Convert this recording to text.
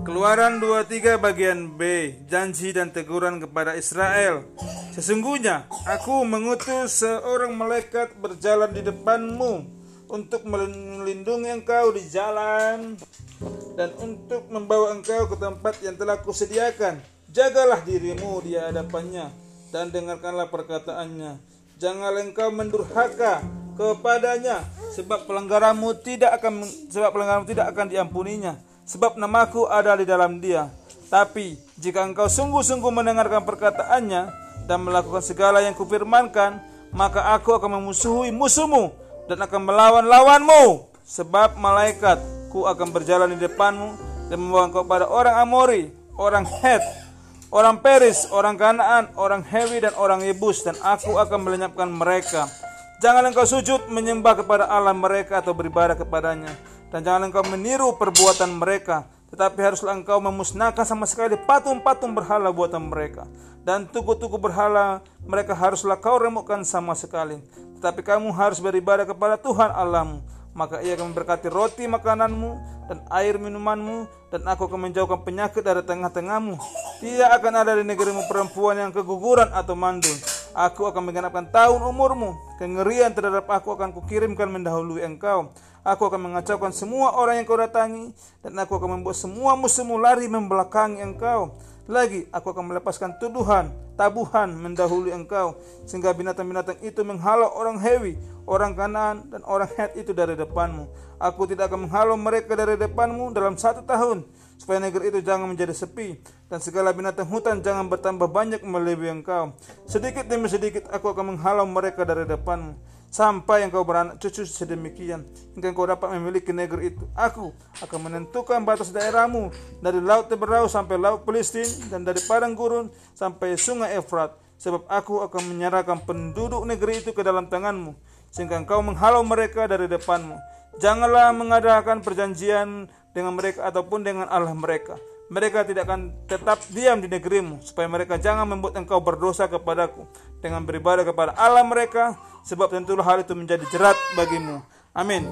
Keluaran 23 bagian B Janji dan teguran kepada Israel. Sesungguhnya aku mengutus seorang malaikat berjalan di depanmu Untuk melindungi engkau di jalan Dan untuk membawa engkau ke tempat yang telah kusediakan. Jagalah dirimu di hadapannya Dan dengarkanlah perkataannya. Janganlah engkau mendurhaka kepadanya sebab pelanggaranmu tidak akan sebab pelanggaranmu tidak akan diampuninya sebab namaku ada di dalam dia. Tapi jika engkau sungguh-sungguh mendengarkan perkataannya dan melakukan segala yang kufirmankan, maka aku akan memusuhi musuhmu dan akan melawan lawanmu. Sebab malaikatku akan berjalan di depanmu dan membawa engkau pada orang Amori, orang Het, orang Peris, orang Kanaan, orang Hewi dan orang Yebus dan aku akan melenyapkan mereka. Jangan engkau sujud menyembah kepada Allah mereka atau beribadah kepadanya dan jangan engkau meniru perbuatan mereka, tetapi haruslah engkau memusnahkan sama sekali patung-patung berhala buatan mereka. Dan tugu-tugu berhala mereka haruslah kau remukkan sama sekali. Tetapi kamu harus beribadah kepada Tuhan Allahmu. Maka ia akan memberkati roti makananmu dan air minumanmu dan aku akan menjauhkan penyakit dari tengah-tengahmu. Tidak akan ada di negerimu perempuan yang keguguran atau mandul. Aku akan menggenapkan tahun umurmu. Kengerian terhadap aku akan kukirimkan mendahului engkau Aku akan mengacaukan semua orang yang kau datangi dan aku akan membuat semua musuhmu lari membelakangi engkau. Lagi aku akan melepaskan tuduhan, tabuhan mendahului engkau sehingga binatang-binatang itu menghalau orang Hewi, orang Kanaan dan orang Het itu dari depanmu. Aku tidak akan menghalau mereka dari depanmu dalam satu tahun supaya negeri itu jangan menjadi sepi dan segala binatang hutan jangan bertambah banyak melebihi engkau. Sedikit demi sedikit aku akan menghalau mereka dari depanmu sampai engkau beranak cucu sedemikian hingga engkau dapat memiliki negeri itu. Aku akan menentukan batas daerahmu dari laut Teberau sampai laut Palestin dan dari padang gurun sampai sungai Efrat sebab aku akan menyerahkan penduduk negeri itu ke dalam tanganmu sehingga engkau menghalau mereka dari depanmu. Janganlah mengadakan perjanjian dengan mereka ataupun dengan Allah mereka mereka tidak akan tetap diam di negerimu supaya mereka jangan membuat engkau berdosa kepadaku dengan beribadah kepada Allah mereka sebab tentulah hal itu menjadi jerat bagimu. Amin